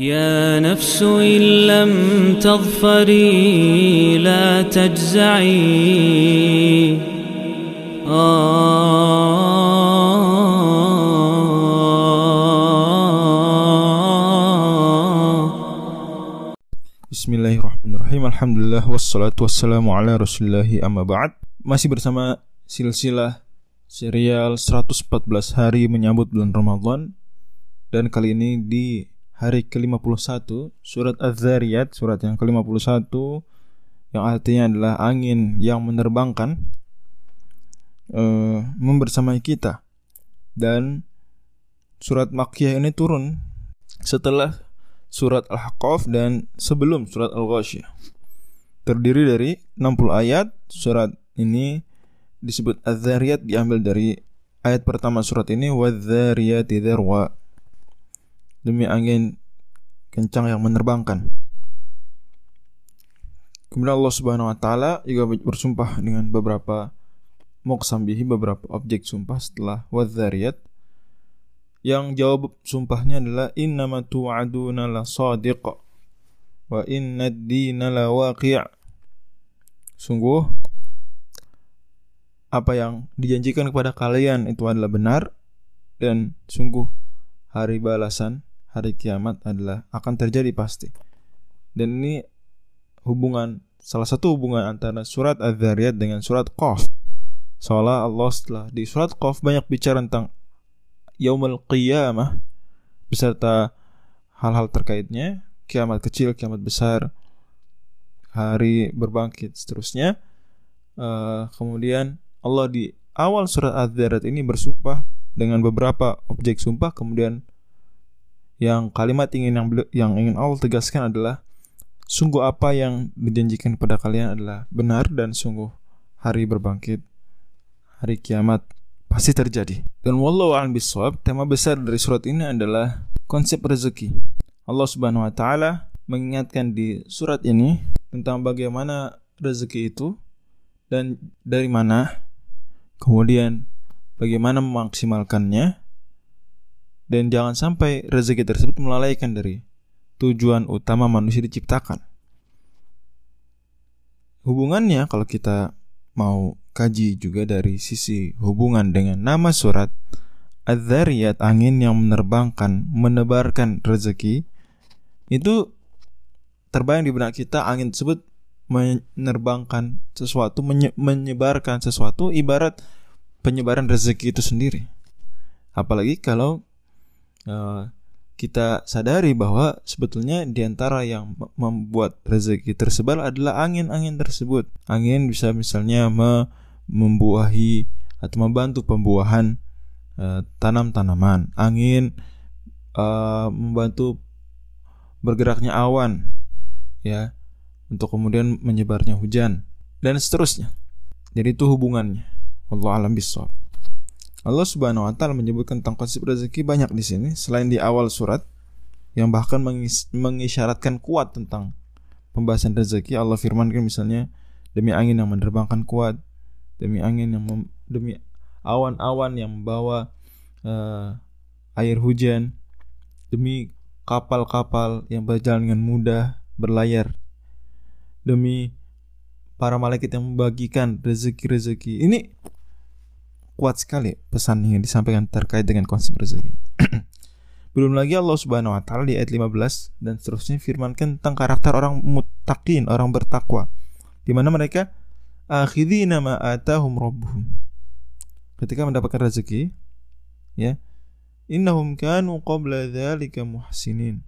يا نفس إن لم تظفري لا تجزعي Bismillahirrahmanirrahim Alhamdulillah Wassalatu wassalamu ala rasulillahi amma ba'd Masih bersama silsilah serial 114 hari menyambut bulan Ramadan Dan kali ini di hari ke-51 Surat Az-Zariyat Surat yang ke-51 Yang artinya adalah angin yang menerbangkan uh, Membersamai kita Dan surat Makkiyah ini turun setelah surat Al-Haqqaf dan sebelum surat Al-Ghasyiyah. Terdiri dari 60 ayat. Surat ini disebut Az-Zariyat diambil dari ayat pertama surat ini wadz-zariyati dzarwa. Demi angin kencang yang menerbangkan. Kemudian Allah Subhanahu wa taala juga bersumpah dengan beberapa muqsam bihi beberapa objek sumpah setelah wadz-zariyat. Yang jawab sumpahnya adalah innama tu'aduna la sadiq wa inna ad-dina la waqi' sungguh apa yang dijanjikan kepada kalian itu adalah benar dan sungguh hari balasan hari kiamat adalah akan terjadi pasti dan ini hubungan salah satu hubungan antara surat Az-Zariyat dengan surat Qaf Soalnya Allah setelah di surat Qaf banyak bicara tentang yaumul qiyamah beserta hal-hal terkaitnya, kiamat kecil, kiamat besar, hari berbangkit seterusnya. Uh, kemudian Allah di awal surat Az-Zariyat ini bersumpah dengan beberapa objek sumpah kemudian yang kalimat ingin yang yang ingin Allah tegaskan adalah sungguh apa yang dijanjikan kepada kalian adalah benar dan sungguh hari berbangkit hari kiamat pasti terjadi. Dan wallahu a'lam bishawab, tema besar dari surat ini adalah konsep rezeki. Allah Subhanahu wa taala mengingatkan di surat ini tentang bagaimana rezeki itu dan dari mana kemudian bagaimana memaksimalkannya dan jangan sampai rezeki tersebut melalaikan dari tujuan utama manusia diciptakan. Hubungannya kalau kita mau kaji juga dari sisi hubungan dengan nama surat Az-Zariyat angin yang menerbangkan, menebarkan rezeki itu terbayang di benak kita angin tersebut menerbangkan sesuatu, menye menyebarkan sesuatu ibarat penyebaran rezeki itu sendiri. Apalagi kalau uh, kita sadari bahwa sebetulnya di antara yang membuat rezeki tersebar adalah angin-angin tersebut. Angin bisa misalnya me membuahi atau membantu pembuahan uh, tanam-tanaman. Angin uh, membantu bergeraknya awan ya untuk kemudian menyebarnya hujan dan seterusnya. Jadi itu hubungannya. Allah alam bisawab. Allah Subhanahu wa taala menyebutkan tentang konsep rezeki banyak di sini. Selain di awal surat yang bahkan mengis mengisyaratkan kuat tentang pembahasan rezeki Allah firmankan misalnya demi angin yang menerbangkan kuat demi angin yang demi awan-awan yang membawa uh, air hujan demi kapal-kapal yang berjalan dengan mudah berlayar demi para malaikat yang membagikan rezeki-rezeki. Ini kuat sekali pesan yang disampaikan terkait dengan konsep rezeki belum lagi Allah Subhanahu wa taala di ayat 15 dan seterusnya firmankan tentang karakter orang muttaqin, orang bertakwa di mana mereka akhidina ma atahum rabbuhum. Ketika mendapatkan rezeki, ya. Innahum kanu qabla dzalika muhsinin.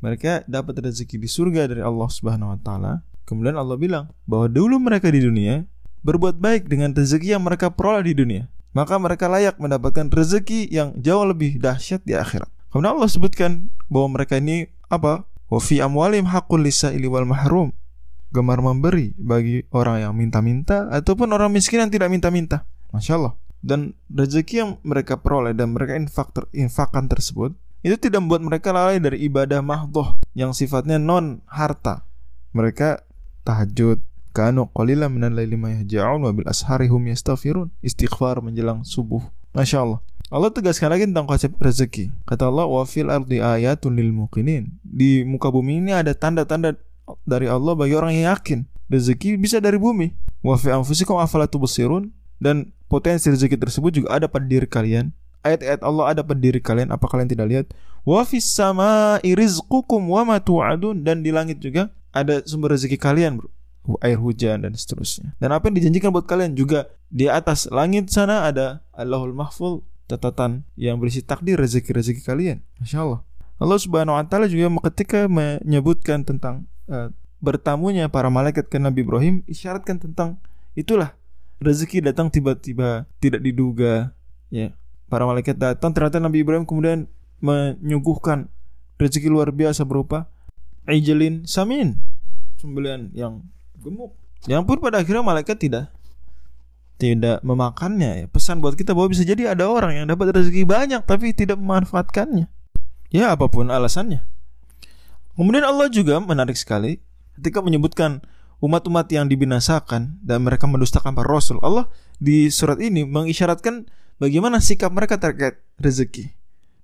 Mereka dapat rezeki di surga dari Allah Subhanahu wa taala. Kemudian Allah bilang bahwa dulu mereka di dunia berbuat baik dengan rezeki yang mereka peroleh di dunia. Maka mereka layak mendapatkan rezeki yang jauh lebih dahsyat di akhirat. Kemudian Allah sebutkan bahwa mereka ini apa? Wa fi amwalim haqqul lisaili wal mahrum gemar memberi bagi orang yang minta-minta ataupun orang miskin yang tidak minta-minta. Masya Allah. Dan rezeki yang mereka peroleh dan mereka infak ter, infakkan tersebut itu tidak membuat mereka lalai dari ibadah mahdoh yang sifatnya non harta. Mereka tahajud, kanu qalila minal laili ma yahja'un wa bil ashari hum yastaghfirun. Istighfar menjelang subuh. Masya Allah. Allah tegaskan lagi tentang konsep rezeki. Kata Allah, "Wa fil ardi ayatun lil muqinin." Di muka bumi ini ada tanda-tanda dari Allah bagi orang yang yakin. Rezeki bisa dari bumi. Wa fi anfusikum afala tubsirun dan potensi rezeki tersebut juga ada pada diri kalian. Ayat-ayat Allah ada pada diri kalian, apa kalian tidak lihat? Wa fis sama'i rizqukum wa ma tu'adun dan di langit juga ada sumber rezeki kalian, Bro. Air hujan dan seterusnya. Dan apa yang dijanjikan buat kalian juga di atas langit sana ada Allahul Mahfuz catatan yang berisi takdir rezeki-rezeki kalian. Masya Allah. Allah Subhanahu wa taala juga ketika menyebutkan tentang uh, bertamunya para malaikat ke Nabi Ibrahim isyaratkan tentang itulah rezeki datang tiba-tiba tidak diduga ya. Para malaikat datang ternyata Nabi Ibrahim kemudian menyuguhkan rezeki luar biasa berupa ijalin samin sembelian yang gemuk. Yang pun pada akhirnya malaikat tidak tidak memakannya ya. Pesan buat kita bahwa bisa jadi ada orang yang dapat rezeki banyak tapi tidak memanfaatkannya. Ya apa pun alasannya. Kemudian Allah juga menarik sekali ketika menyebutkan umat-umat yang dibinasakan dan mereka mendustakan para rasul. Allah di surat ini mengisyaratkan bagaimana sikap mereka terkait rezeki.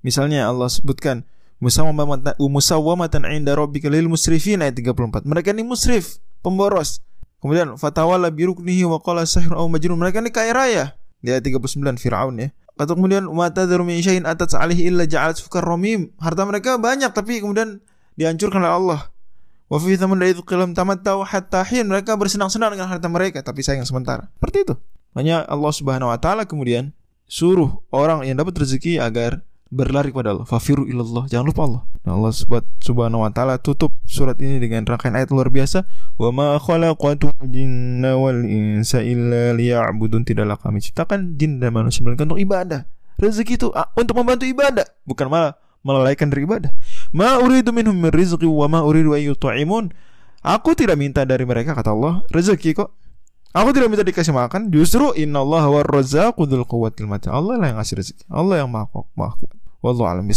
Misalnya Allah sebutkan musawwamatan inda rabbika lil musrifin ayat 34. Mereka ini musrif, pemboros. Kemudian fatawala biruknihi wa qala sahir aw majnun. Mereka ini kaya raya. Di ayat 39 Firaun ya. Atau kemudian mata min syai'in atat alihi illa ja'alat sukar ramim. Harta mereka banyak tapi kemudian dihancurkan oleh Allah. Wa fi thamun itu qilam tamattau hatta hin. Mereka bersenang-senang dengan harta mereka tapi sayang sementara. Seperti itu. Hanya Allah Subhanahu wa taala kemudian suruh orang yang dapat rezeki agar berlari kepada Allah. Fafiru ilallah. Jangan lupa Allah. Nah, Allah subhanahu wa taala tutup surat ini dengan rangkaian ayat luar biasa. Wa ma khalaqatul jinna wal insa illa liya'budun. Tidaklah kami ciptakan jin dan manusia melainkan untuk ibadah. Rezeki itu ah, untuk membantu ibadah, bukan malah melalaikan dari ibadah. Ma uridu minhum min rizqi wa ma uridu an. Aku tidak minta dari mereka kata Allah rezeki kok. Aku tidak minta dikasih makan, justru innallaha warrazzaqu quwwatil matin. Allah lah yang ngasih rezeki. Allah yang maha maha kuat. Wallahu a'lam